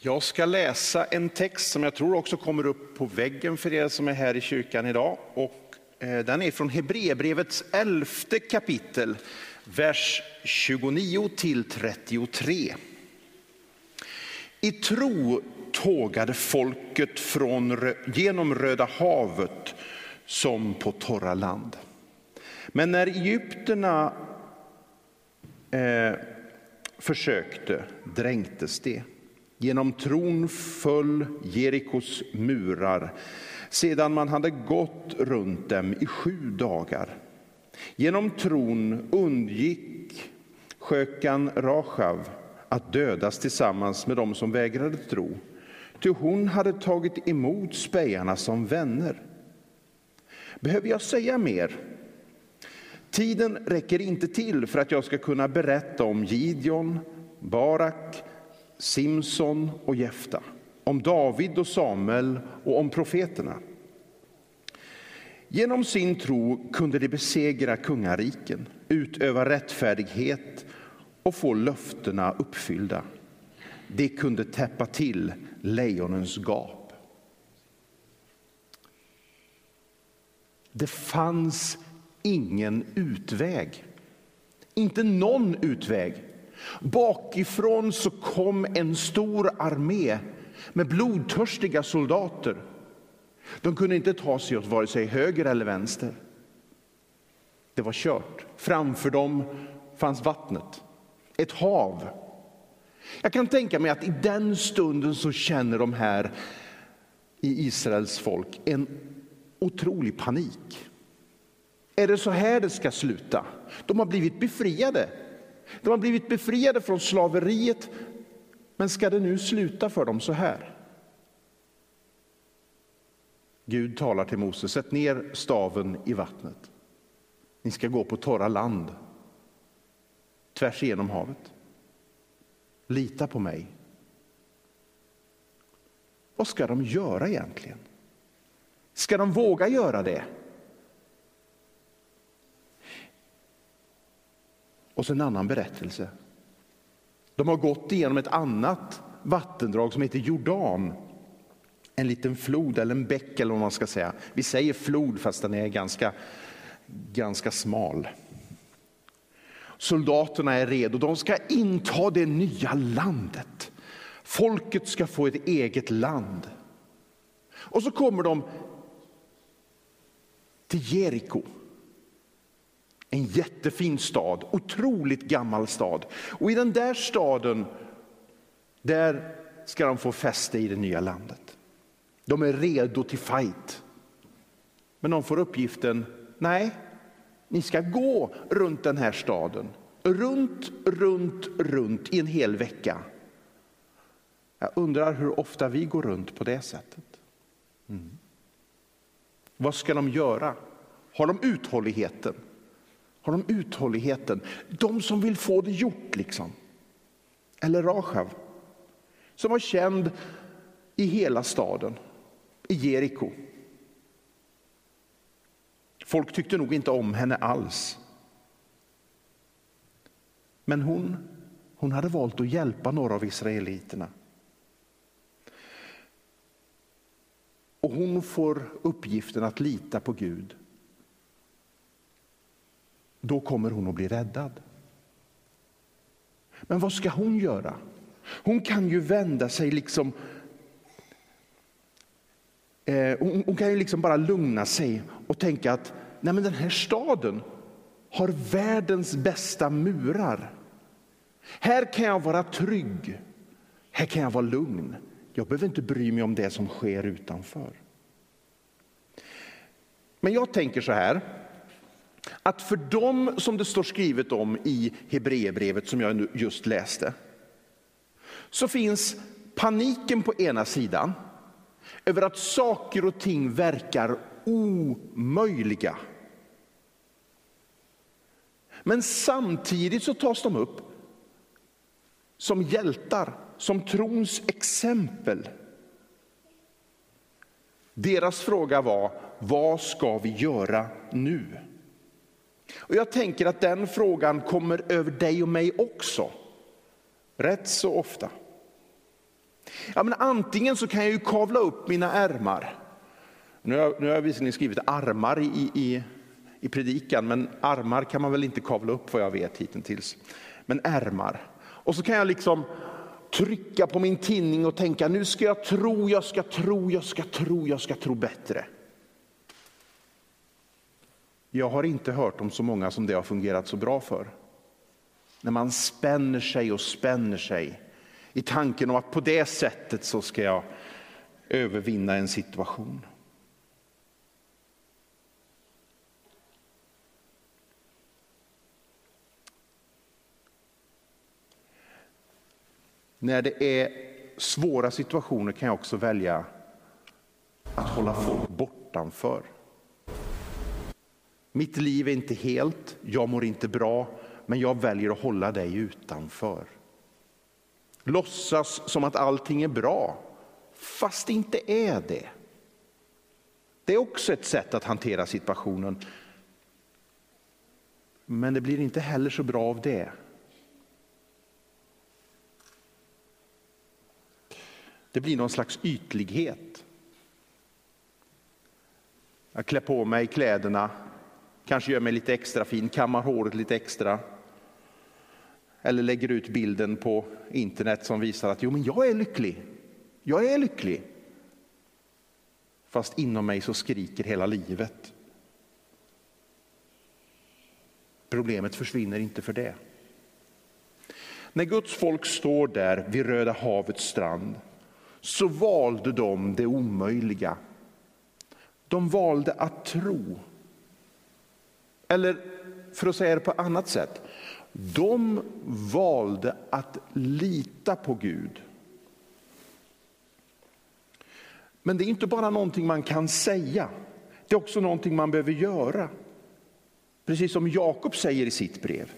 Jag ska läsa en text som jag tror också kommer upp på väggen för er som är här i kyrkan idag. Och eh, den är från Hebreerbrevets elfte kapitel, vers 29 till 33. I tro tågade folket från, genom Röda havet som på torra land. Men när egyptierna eh, försökte dränktes det. Genom tron föll Jerikos murar sedan man hade gått runt dem i sju dagar. Genom tron undgick skökan Rachav att dödas tillsammans med dem som vägrade tro, ty hon hade tagit emot spejarna som vänner. Behöver jag säga mer? Tiden räcker inte till för att jag ska kunna berätta om Gideon, Barak, Simson och Jefta, om David och Samuel och om profeterna. Genom sin tro kunde de besegra kungariken, utöva rättfärdighet och få löftena uppfyllda. De kunde täppa till lejonens gap. Det fanns ingen utväg. Inte någon utväg. Bakifrån så kom en stor armé med blodtörstiga soldater. De kunde inte ta sig åt vare sig höger eller vänster. Det var kört. Framför dem fanns vattnet, ett hav. Jag kan tänka mig att i den stunden så känner de här i Israels folk en otrolig panik. Är det så här det ska sluta? De har blivit befriade. De har blivit befriade från slaveriet, men ska det nu sluta för dem så här? Gud talar till Moses, sätt ner staven i vattnet. Ni ska gå på torra land, tvärs igenom havet. Lita på mig. Vad ska de göra egentligen? Ska de våga göra det? Och så en annan berättelse. De har gått igenom ett annat vattendrag som heter Jordan. En liten flod eller en bäck eller vad man ska säga. Vi säger flod fast den är ganska, ganska smal. Soldaterna är redo, de ska inta det nya landet. Folket ska få ett eget land. Och så kommer de till Jeriko. En jättefin stad, otroligt gammal stad. Och i den där staden, där ska de få fäste i det nya landet. De är redo till fight. Men de får uppgiften, nej, ni ska gå runt den här staden. Runt, runt, runt i en hel vecka. Jag undrar hur ofta vi går runt på det sättet. Mm. Vad ska de göra? Har de uthålligheten? Har de uthålligheten? De som vill få det gjort liksom. Eller Rachav, som var känd i hela staden, i Jeriko. Folk tyckte nog inte om henne alls. Men hon, hon hade valt att hjälpa några av israeliterna. Och hon får uppgiften att lita på Gud då kommer hon att bli räddad. Men vad ska hon göra? Hon kan ju vända sig liksom eh, hon, hon, kan ju liksom bara lugna sig och tänka att Nej, men den här staden har världens bästa murar. Här kan jag vara trygg. Här kan jag vara lugn. Jag behöver inte bry mig om det som sker utanför. Men jag tänker så här att för dem som det står skrivet om i Hebreerbrevet som jag just läste, så finns paniken på ena sidan över att saker och ting verkar omöjliga. Men samtidigt så tas de upp som hjältar, som trons exempel. Deras fråga var, vad ska vi göra nu? Och jag tänker att den frågan kommer över dig och mig också. Rätt så ofta. Ja, men antingen så kan jag ju kavla upp mina ärmar. Nu har, nu har jag visserligen skrivit armar i, i, i predikan, men armar kan man väl inte kavla upp vad jag vet hittills. Men ärmar. Och så kan jag liksom trycka på min tinning och tänka nu ska jag tro, jag ska tro, jag ska tro, jag ska tro bättre. Jag har inte hört om så många som det har fungerat så bra för. När man spänner sig och spänner sig i tanken om att på det sättet så ska jag övervinna en situation. När det är svåra situationer kan jag också välja att hålla folk bortanför. Mitt liv är inte helt, jag mår inte bra, men jag väljer att hålla dig utanför. Låtsas som att allting är bra, fast det inte är det. Det är också ett sätt att hantera situationen. Men det blir inte heller så bra av det. Det blir någon slags ytlighet. Jag klär på mig kläderna, kanske gör mig lite extra fin, kammar håret lite extra. Eller lägger ut bilden på internet som visar att jo, men jag är lycklig. Jag är lycklig. Fast inom mig så skriker hela livet. Problemet försvinner inte för det. När Guds folk står där vid Röda havets strand så valde de det omöjliga. De valde att tro. Eller för att säga det på annat sätt, de valde att lita på Gud. Men det är inte bara någonting man kan säga, det är också någonting man behöver göra. Precis som Jakob säger i sitt brev.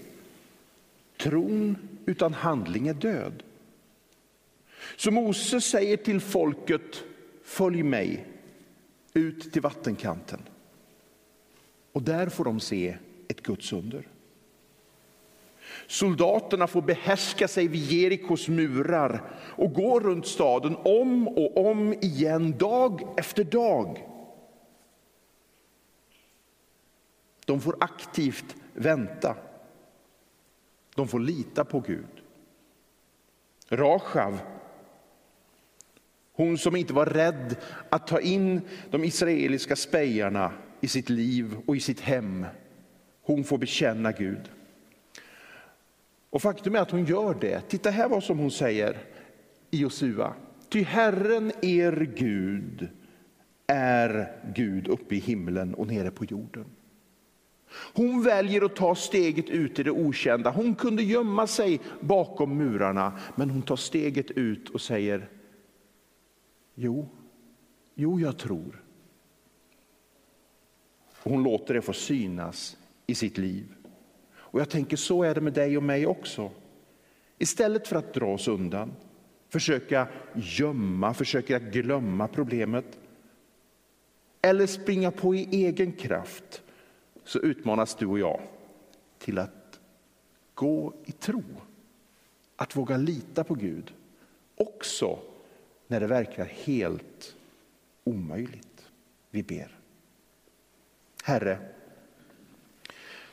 Tron utan handling är död. Så Moses säger till folket, följ mig ut till vattenkanten. Och där får de se ett Guds under. Soldaterna får behärska sig vid Jerikos murar och gå runt staden om och om igen, dag efter dag. De får aktivt vänta. De får lita på Gud. Rachav hon som inte var rädd att ta in de israeliska spejarna i sitt liv och i sitt hem. Hon får bekänna Gud. Och faktum är att hon gör det. Titta här vad som hon säger i Josua. Ty Herren er Gud är Gud uppe i himlen och nere på jorden. Hon väljer att ta steget ut i det okända. Hon kunde gömma sig bakom murarna, men hon tar steget ut och säger Jo, jo jag tror. Och hon låter det få synas i sitt liv. Och jag tänker så är det med dig och mig också. Istället för att dra oss undan, försöka gömma, försöka glömma problemet eller springa på i egen kraft så utmanas du och jag till att gå i tro. Att våga lita på Gud också när det verkar helt omöjligt. Vi ber. Herre,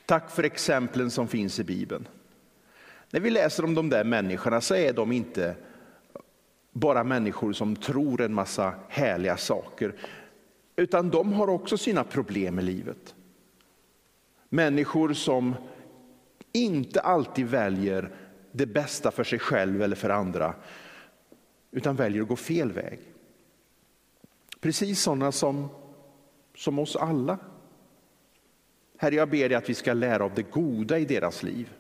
tack för exemplen som finns i Bibeln. När vi läser om de där människorna så är de inte bara människor som tror en massa härliga saker, utan de har också sina problem i livet. Människor som inte alltid väljer det bästa för sig själv eller för andra, utan väljer att gå fel väg. Precis sådana som, som oss alla. Herre, jag ber dig att vi ska lära av det goda i deras liv.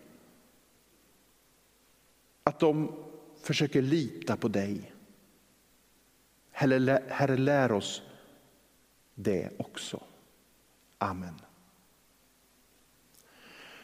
Att de försöker lita på dig. Herre, lär oss det också. Amen.